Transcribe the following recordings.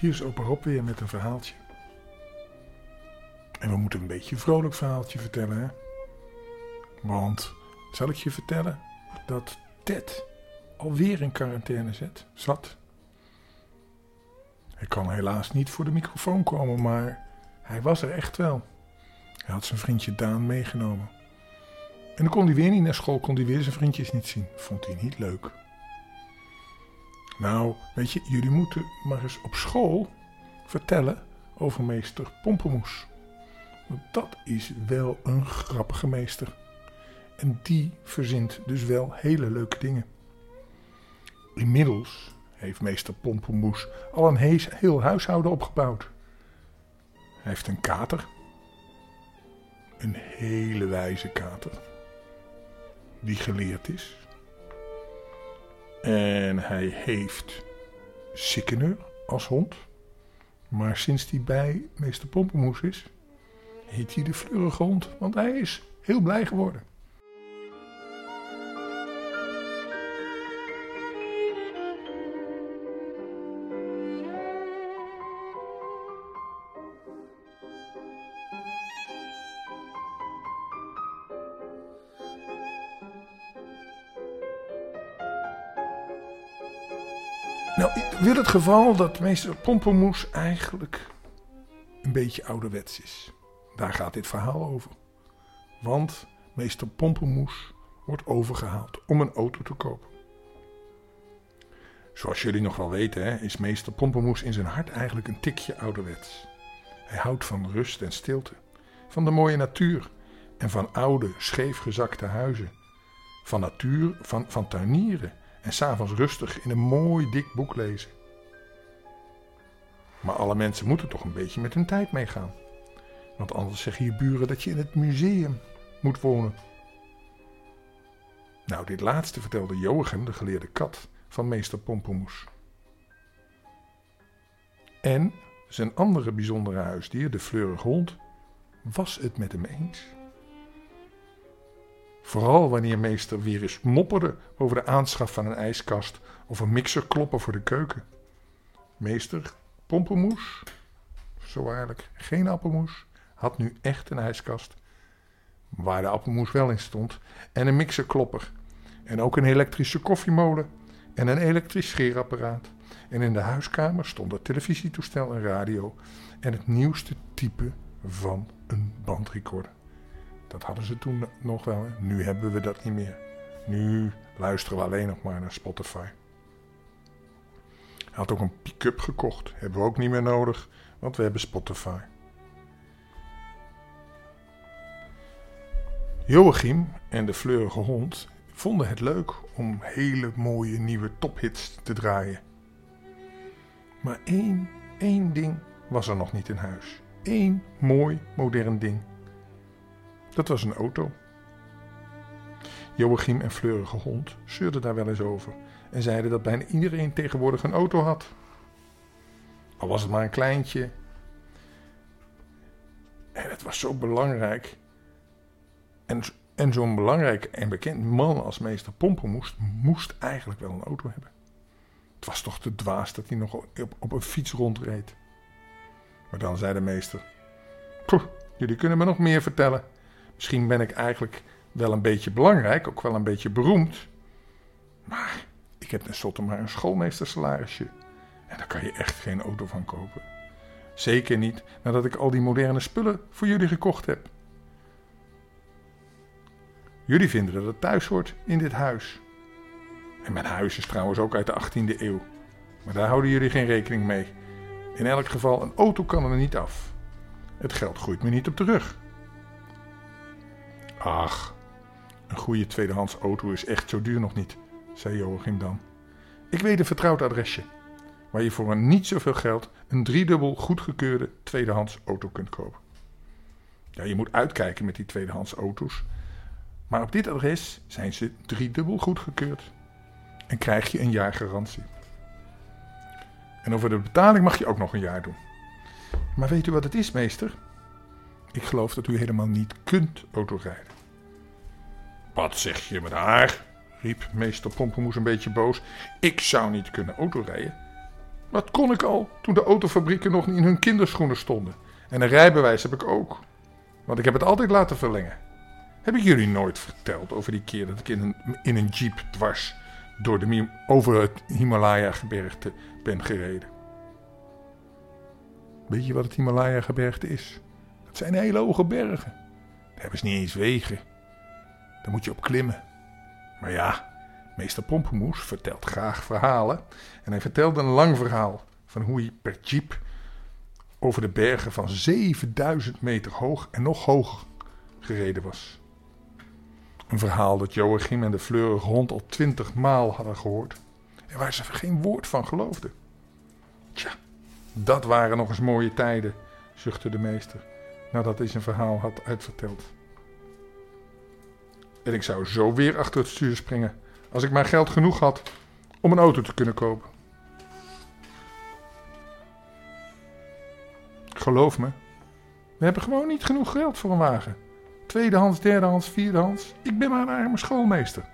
Hier is opa Rob weer met een verhaaltje. En we moeten een beetje een vrolijk verhaaltje vertellen, hè? Want, zal ik je vertellen dat Ted alweer in quarantaine zit, zat? Hij kan helaas niet voor de microfoon komen, maar hij was er echt wel. Hij had zijn vriendje Daan meegenomen. En dan kon hij weer niet naar school, kon hij weer zijn vriendjes niet zien. Vond hij niet leuk. Nou, weet je, jullie moeten maar eens op school vertellen over meester Pompemoes. Want dat is wel een grappige meester. En die verzint dus wel hele leuke dingen. Inmiddels heeft meester Pompemoes al een heel huishouden opgebouwd. Hij heeft een kater. Een hele wijze kater. Die geleerd is. En hij heeft Sikkeneur als hond. Maar sinds hij bij meester Pompemoes is, heet hij de fleurige hond. Want hij is heel blij geworden. Nou, wil het geval dat meester Pompemoes eigenlijk een beetje ouderwets is. Daar gaat dit verhaal over. Want meester Pompemoes wordt overgehaald om een auto te kopen. Zoals jullie nog wel weten, hè, is meester Pompemoes in zijn hart eigenlijk een tikje ouderwets. Hij houdt van rust en stilte, van de mooie natuur en van oude, scheefgezakte huizen. Van natuur, van, van tuinieren en s'avonds rustig in een mooi dik boek lezen. Maar alle mensen moeten toch een beetje met hun tijd meegaan. Want anders zeggen je buren dat je in het museum moet wonen. Nou, dit laatste vertelde Joachim, de geleerde kat, van meester Pompomoes. En zijn andere bijzondere huisdier, de fleurige hond, was het met hem eens. Vooral wanneer meester weer eens mopperde over de aanschaf van een ijskast of een mixerklopper voor de keuken. Meester Pompenmoes, zo eigenlijk geen appelmoes, had nu echt een ijskast. Waar de appelmoes wel in stond. En een mixerklopper. En ook een elektrische koffiemolen. En een elektrisch scheerapparaat. En in de huiskamer stond het televisietoestel en radio. En het nieuwste type van een bandrecorder. Dat hadden ze toen nog wel. Nu hebben we dat niet meer. Nu luisteren we alleen nog maar naar Spotify. Hij had ook een pick-up gekocht. Hebben we ook niet meer nodig, want we hebben Spotify. Joachim en de fleurige hond vonden het leuk om hele mooie nieuwe tophits te draaien. Maar één, één ding was er nog niet in huis. Eén mooi modern ding. Dat was een auto. Joachim en Fleurige Hond zeurden daar wel eens over en zeiden dat bijna iedereen tegenwoordig een auto had. Al was het maar een kleintje. En het was zo belangrijk. En, en zo'n belangrijk en bekend man als meester Pompen moest, eigenlijk wel een auto hebben. Het was toch te dwaas dat hij nog op, op een fiets rondreed. Maar dan zei de meester: Jullie kunnen me nog meer vertellen. Misschien ben ik eigenlijk wel een beetje belangrijk, ook wel een beetje beroemd. Maar ik heb tenslotte maar een schoolmeestersalarisje. En daar kan je echt geen auto van kopen. Zeker niet nadat ik al die moderne spullen voor jullie gekocht heb. Jullie vinden dat het thuis hoort in dit huis. En mijn huis is trouwens ook uit de 18e eeuw. Maar daar houden jullie geen rekening mee. In elk geval, een auto kan er niet af. Het geld groeit me niet op de rug. Ach, een goede tweedehands auto is echt zo duur nog niet, zei Joachim dan. Ik weet een vertrouwd adresje, waar je voor een niet zoveel geld een driedubbel goedgekeurde tweedehands auto kunt kopen. Ja, je moet uitkijken met die tweedehands auto's, maar op dit adres zijn ze driedubbel goedgekeurd en krijg je een jaar garantie. En over de betaling mag je ook nog een jaar doen. Maar weet u wat het is, meester? Ik geloof dat u helemaal niet kunt autorijden. Wat zeg je met haar? riep meester Pompemoes een beetje boos. Ik zou niet kunnen autorijden. Dat kon ik al toen de autofabrieken nog in hun kinderschoenen stonden. En een rijbewijs heb ik ook. Want ik heb het altijd laten verlengen. Heb ik jullie nooit verteld over die keer dat ik in een, in een jeep dwars door de, over het Himalaya-gebergte ben gereden? Weet je wat het Himalaya-gebergte is? Dat zijn hele hoge bergen. Daar hebben ze niet eens wegen. Daar moet je op klimmen. Maar ja, meester Pompemoes vertelt graag verhalen. En hij vertelde een lang verhaal van hoe hij per jeep over de bergen van 7000 meter hoog en nog hoger gereden was. Een verhaal dat Joachim en de fleurige hond al twintig maal hadden gehoord. En waar ze geen woord van geloofden. Tja, dat waren nog eens mooie tijden, zuchtte de meester, nadat hij zijn verhaal had uitverteld. En ik zou zo weer achter het stuur springen, als ik maar geld genoeg had om een auto te kunnen kopen. Geloof me, we hebben gewoon niet genoeg geld voor een wagen. Tweedehands, derdehands, vierdehands. Ik ben maar een arme schoolmeester.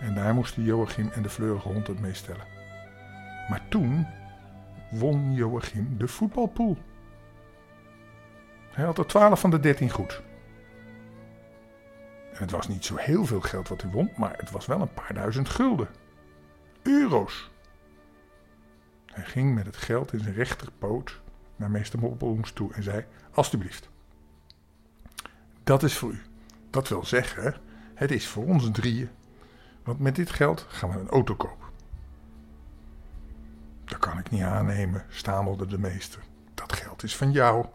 En daar moesten Joachim en de fleurige hond het mee stellen. Maar toen won Joachim de voetbalpool. Hij had er 12 van de 13 goed. En het was niet zo heel veel geld wat hij won, maar het was wel een paar duizend gulden. Euro's. Hij ging met het geld in zijn rechterpoot naar meester Moppelhoens toe en zei: Alsjeblieft. Dat is voor u. Dat wil zeggen, het is voor ons drieën. Want met dit geld gaan we een auto kopen. Dat kan ik niet aannemen, stamelde de meester. Dat geld is van jou.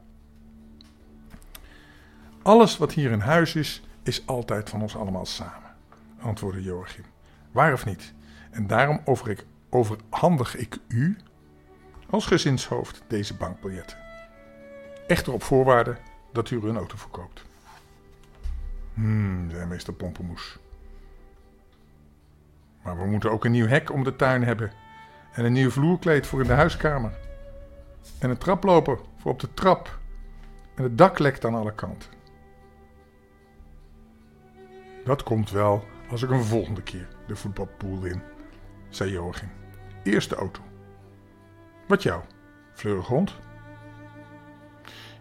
Alles wat hier in huis is, is altijd van ons allemaal samen, antwoordde Joachim. Waar of niet? En daarom overhandig ik u als gezinshoofd deze bankbiljetten. Echter op voorwaarde dat u er een auto verkoopt. Hmm, zei meester Pompemoes. Maar we moeten ook een nieuw hek om de tuin hebben. En een nieuw vloerkleed voor in de huiskamer. En een traploper voor op de trap. En het dak lekt aan alle kanten. Dat komt wel als ik een volgende keer de voetbalpool in, zei Joachim. Eerste auto. Wat jou, fleurige hond?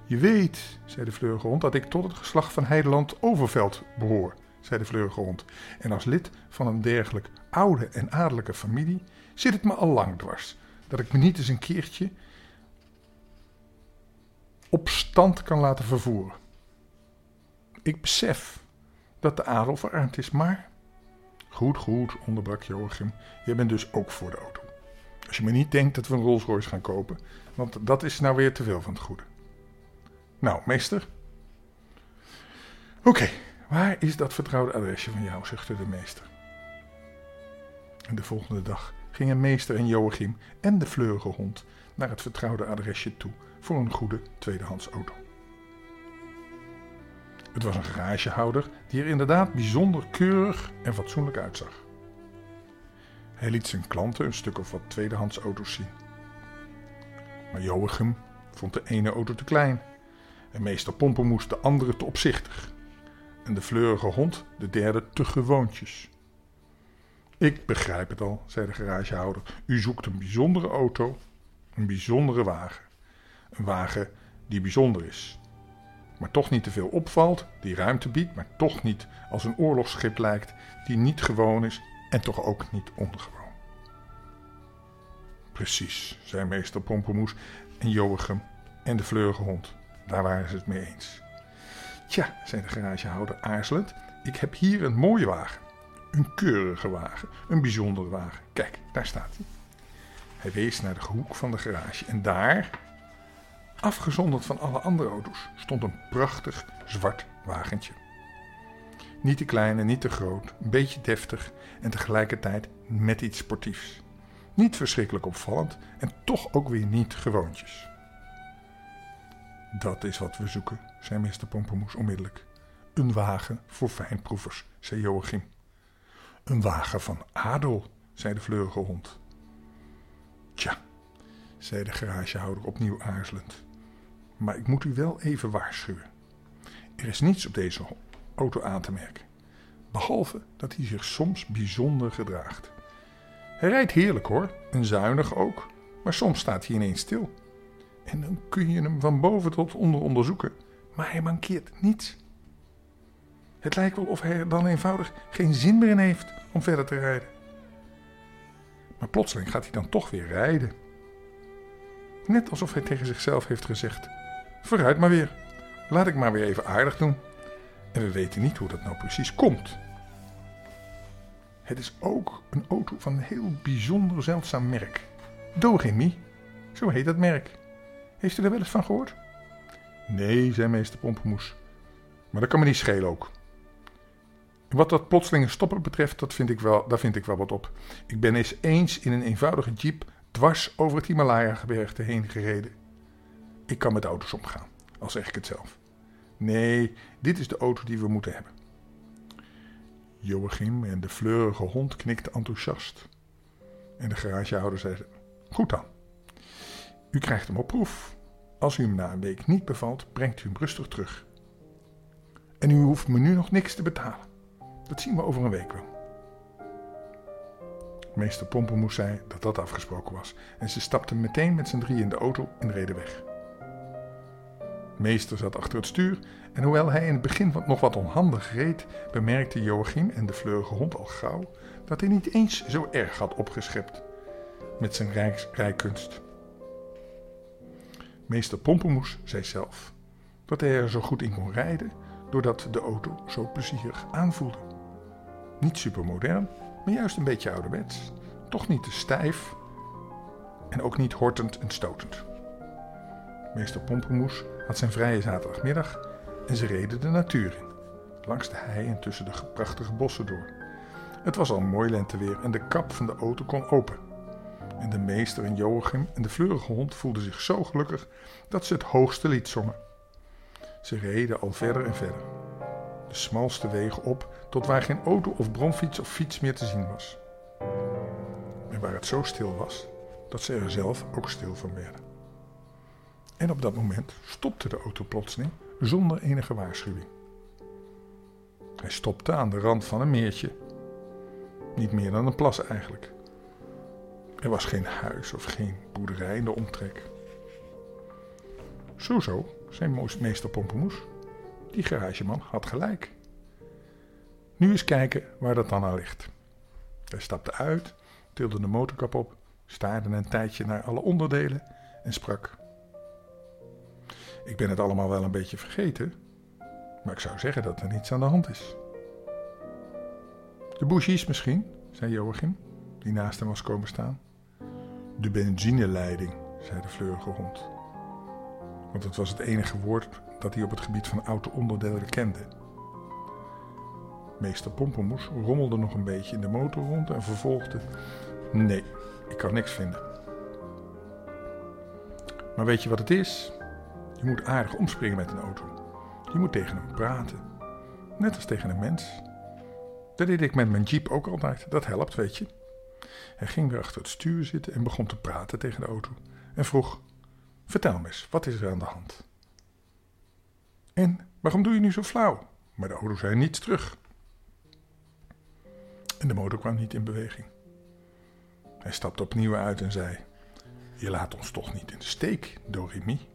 Je weet, zei de fleurige hond, dat ik tot het geslacht van Heideland Overveld behoor, zei de fleurige hond. En als lid van een dergelijk oude en adellijke familie zit het me al lang dwars dat ik me niet eens een keertje op stand kan laten vervoeren. Ik besef dat de adel verarmd is, maar... Goed, goed, onderbrak Joachim. Je bent dus ook voor de auto. Als je me niet denkt dat we een Rolls Royce gaan kopen, want dat is nou weer te veel van het goede. Nou, meester. Oké, waar is dat vertrouwde adresje van jou, zuchtte de meester. En de volgende dag gingen meester en Joachim en de fleurige hond naar het vertrouwde adresje toe voor een goede tweedehands auto. Het was een garagehouder die er inderdaad bijzonder keurig en fatsoenlijk uitzag. Hij liet zijn klanten een stuk of wat tweedehands auto's zien. Maar Joachim vond de ene auto te klein en meester Pompenmoes de andere te opzichtig en de fleurige hond de derde te gewoontjes. Ik begrijp het al, zei de garagehouder. U zoekt een bijzondere auto, een bijzondere wagen. Een wagen die bijzonder is. Maar toch niet te veel opvalt, die ruimte biedt, maar toch niet als een oorlogsschip lijkt, die niet gewoon is en toch ook niet ongewoon. Precies, zei meester Pompemoes en Joachim en de fleurige hond. Daar waren ze het mee eens. Tja, zei de garagehouder aarzelend, ik heb hier een mooie wagen. Een keurige wagen, een bijzondere wagen. Kijk, daar staat hij. Hij wees naar de hoek van de garage en daar, afgezonderd van alle andere auto's, stond een prachtig zwart wagentje. Niet te klein en niet te groot, een beetje deftig en tegelijkertijd met iets sportiefs. Niet verschrikkelijk opvallend en toch ook weer niet gewoontjes. Dat is wat we zoeken, zei meester Pompemoes onmiddellijk. Een wagen voor fijnproevers, zei Joachim. Een wagen van adel, zei de fleurige hond. Tja, zei de garagehouder opnieuw aarzelend. Maar ik moet u wel even waarschuwen. Er is niets op deze auto aan te merken. behalve dat hij zich soms bijzonder gedraagt. Hij rijdt heerlijk hoor, en zuinig ook, maar soms staat hij ineens stil. En dan kun je hem van boven tot onder onderzoeken, maar hij mankeert niets. Het lijkt wel of hij er dan eenvoudig geen zin meer in heeft om verder te rijden. Maar plotseling gaat hij dan toch weer rijden. Net alsof hij tegen zichzelf heeft gezegd: Vooruit maar weer, laat ik maar weer even aardig doen. En we weten niet hoe dat nou precies komt. Het is ook een auto van een heel bijzonder zeldzaam merk. Dogemi, zo heet dat merk. Heeft u er wel eens van gehoord? Nee, zei meester Pompenmoes. Maar dat kan me niet schelen ook. Wat dat plotselinge stoppen betreft, dat vind ik wel, daar vind ik wel wat op. Ik ben eens eens in een eenvoudige jeep dwars over het Himalaya-gebergte heen gereden. Ik kan met auto's omgaan, al zeg ik het zelf. Nee, dit is de auto die we moeten hebben. Joachim en de fleurige hond knikten enthousiast. En de garagehouder zei: Goed dan. U krijgt hem op proef. Als u hem na een week niet bevalt, brengt u hem rustig terug. En u hoeft me nu nog niks te betalen. Dat zien we over een week wel. Meester Pompenmoes zei dat dat afgesproken was en ze stapten meteen met z'n drie in de auto en reden weg. Meester zat achter het stuur en hoewel hij in het begin nog wat onhandig reed, bemerkte Joachim en de fleurige hond al gauw dat hij niet eens zo erg had opgeschept met zijn rijkunst. Meester Pompenmoes zei zelf dat hij er zo goed in kon rijden doordat de auto zo plezierig aanvoelde. Niet supermodern, maar juist een beetje ouderwets. Toch niet te stijf en ook niet hortend en stotend. Meester Pompenmoes had zijn vrije zaterdagmiddag en ze reden de natuur in, langs de hei en tussen de prachtige bossen door. Het was al mooi lenteweer en de kap van de auto kon open. En de meester en Joachim en de fleurige hond voelden zich zo gelukkig dat ze het hoogste lied zongen. Ze reden al verder en verder. De smalste wegen op tot waar geen auto of bromfiets of fiets meer te zien was. En waar het zo stil was dat ze er zelf ook stil van werden. En op dat moment stopte de auto plotseling zonder enige waarschuwing. Hij stopte aan de rand van een meertje. Niet meer dan een plas eigenlijk. Er was geen huis of geen boerderij in de omtrek. Zo zo, zei meester Pompemoes. Die garageman had gelijk. Nu eens kijken waar dat dan aan ligt. Hij stapte uit, tilde de motorkap op, staarde een tijdje naar alle onderdelen en sprak. Ik ben het allemaal wel een beetje vergeten, maar ik zou zeggen dat er niets aan de hand is. De bougies misschien, zei Joachim, die naast hem was komen staan. De benzineleiding, zei de fleurige hond. Want het was het enige woord dat hij op het gebied van auto-onderdelen kende. Meester Pompemoes rommelde nog een beetje in de motor rond en vervolgde: Nee, ik kan niks vinden. Maar weet je wat het is? Je moet aardig omspringen met een auto. Je moet tegen hem praten. Net als tegen een mens. Dat deed ik met mijn jeep ook altijd. Dat helpt, weet je. Hij ging weer achter het stuur zitten en begon te praten tegen de auto. En vroeg: Vertel me eens, wat is er aan de hand? En waarom doe je nu zo flauw? Maar de auto zei niets terug. En de motor kwam niet in beweging. Hij stapte opnieuw uit en zei: Je laat ons toch niet in de steek, Doremi?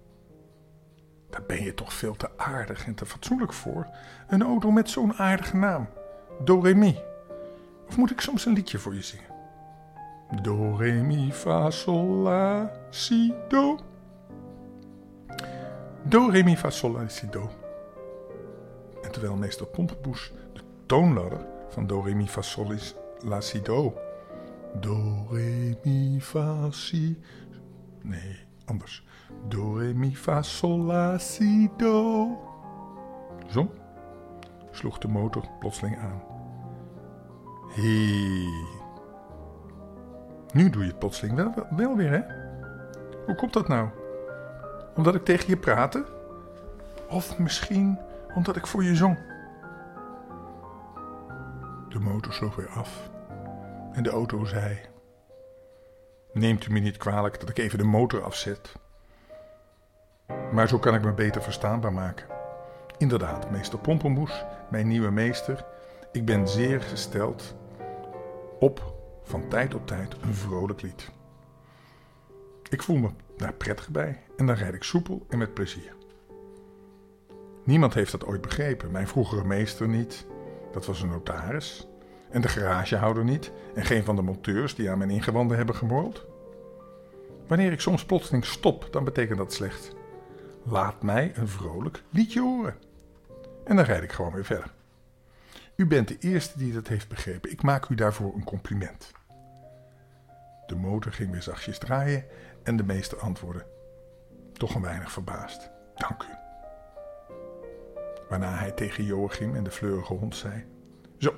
Daar ben je toch veel te aardig en te fatsoenlijk voor. Een auto met zo'n aardige naam. Doremi. Of moet ik soms een liedje voor je zingen? Do, re, mi, fa, sol, la, si, do. Do, re, mi, fa, sol, la, si, do. En terwijl meester Pompenboes de toonladder van do, re, mi, fa, sol, la, si, do. Do, re, mi, fa, si. Nee, anders. Do, re, mi, fa, sol, la, si, do. Zo sloeg de motor plotseling aan. Hé. Nu doe je het plotseling wel, wel weer, hè? Hoe komt dat nou? Omdat ik tegen je praatte? Of misschien omdat ik voor je zong? De motor sloeg weer af en de auto zei: Neemt u me niet kwalijk dat ik even de motor afzet. Maar zo kan ik me beter verstaanbaar maken. Inderdaad, meester Pompenmoes, mijn nieuwe meester, Ik ben zeer gesteld op van tijd tot tijd een vrolijk lied. Ik voel me daar prettig bij en dan rijd ik soepel en met plezier. Niemand heeft dat ooit begrepen. Mijn vroegere meester niet, dat was een notaris. En de garagehouder niet, en geen van de monteurs die aan mijn ingewanden hebben gemorreld. Wanneer ik soms plotseling stop, dan betekent dat slecht. Laat mij een vrolijk liedje horen. En dan rijd ik gewoon weer verder. U bent de eerste die dat heeft begrepen. Ik maak u daarvoor een compliment. De motor ging weer zachtjes draaien en de meester antwoordde, toch een weinig verbaasd. Dank u. Waarna hij tegen Joachim en de fleurige hond zei: Zo,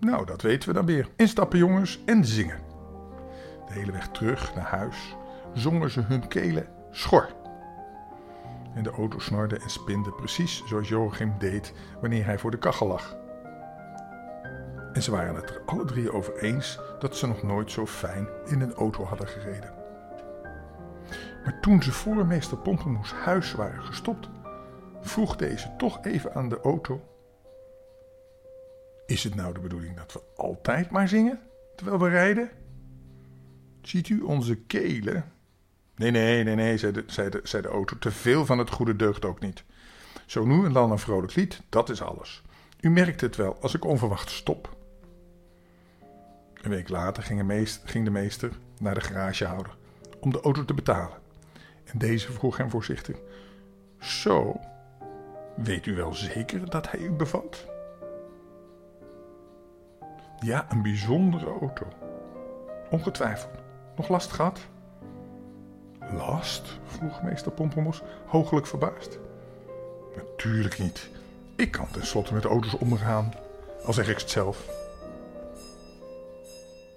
nou dat weten we dan weer. Instappen jongens en zingen. De hele weg terug naar huis zongen ze hun kelen schor. En de auto snorde en spinde precies zoals Joachim deed wanneer hij voor de kachel lag. En ze waren het er alle drie over eens dat ze nog nooit zo fijn in een auto hadden gereden. Maar toen ze voor meester Pompemoes huis waren gestopt, vroeg deze toch even aan de auto: Is het nou de bedoeling dat we altijd maar zingen terwijl we rijden? Ziet u onze kelen? Nee, nee, nee, nee, zei de, zei, de, zei de auto. Te veel van het goede deugt ook niet. Zo nu en dan een vrolijk lied, dat is alles. U merkt het wel als ik onverwacht stop. Een week later ging, meester, ging de meester naar de garagehouder om de auto te betalen. En deze vroeg hem voorzichtig: Zo, weet u wel zeker dat hij u bevalt? Ja, een bijzondere auto. Ongetwijfeld. Nog last gehad? Last? vroeg meester Pompelmos, hooglijk verbaasd. Natuurlijk niet. Ik kan tenslotte met auto's omgaan, al zeg ik het zelf.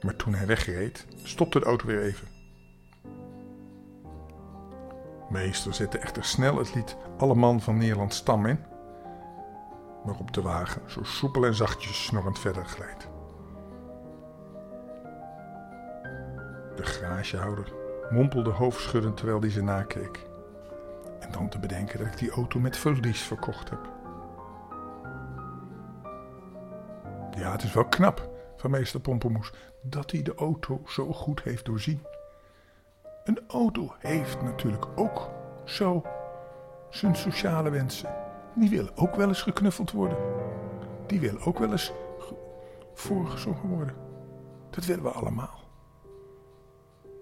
Maar toen hij wegreed, stopte de auto weer even. Meester zette echter snel het lied Alle man van Nederland stam in, waarop de wagen zo soepel en zachtjes snorrend verder glijdt. De garagehouder mompelde hoofdschuddend terwijl hij ze nakeek. En dan te bedenken dat ik die auto met verlies verkocht heb. Ja, het is wel knap van meester Pompemoes dat hij de auto zo goed heeft doorzien. Een auto heeft natuurlijk ook zo zijn sociale wensen. Die willen ook wel eens geknuffeld worden. Die willen ook wel eens voorgezongen worden. Dat willen we allemaal.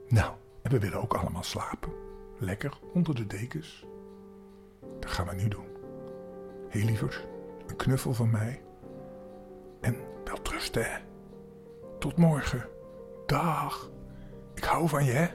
Nou, en we willen ook allemaal slapen. Lekker onder de dekens. Dat gaan we nu doen. Heel lieverd, een knuffel van mij. En wel trusten, hè. Tot morgen. Dag. Ik hou van je, hè.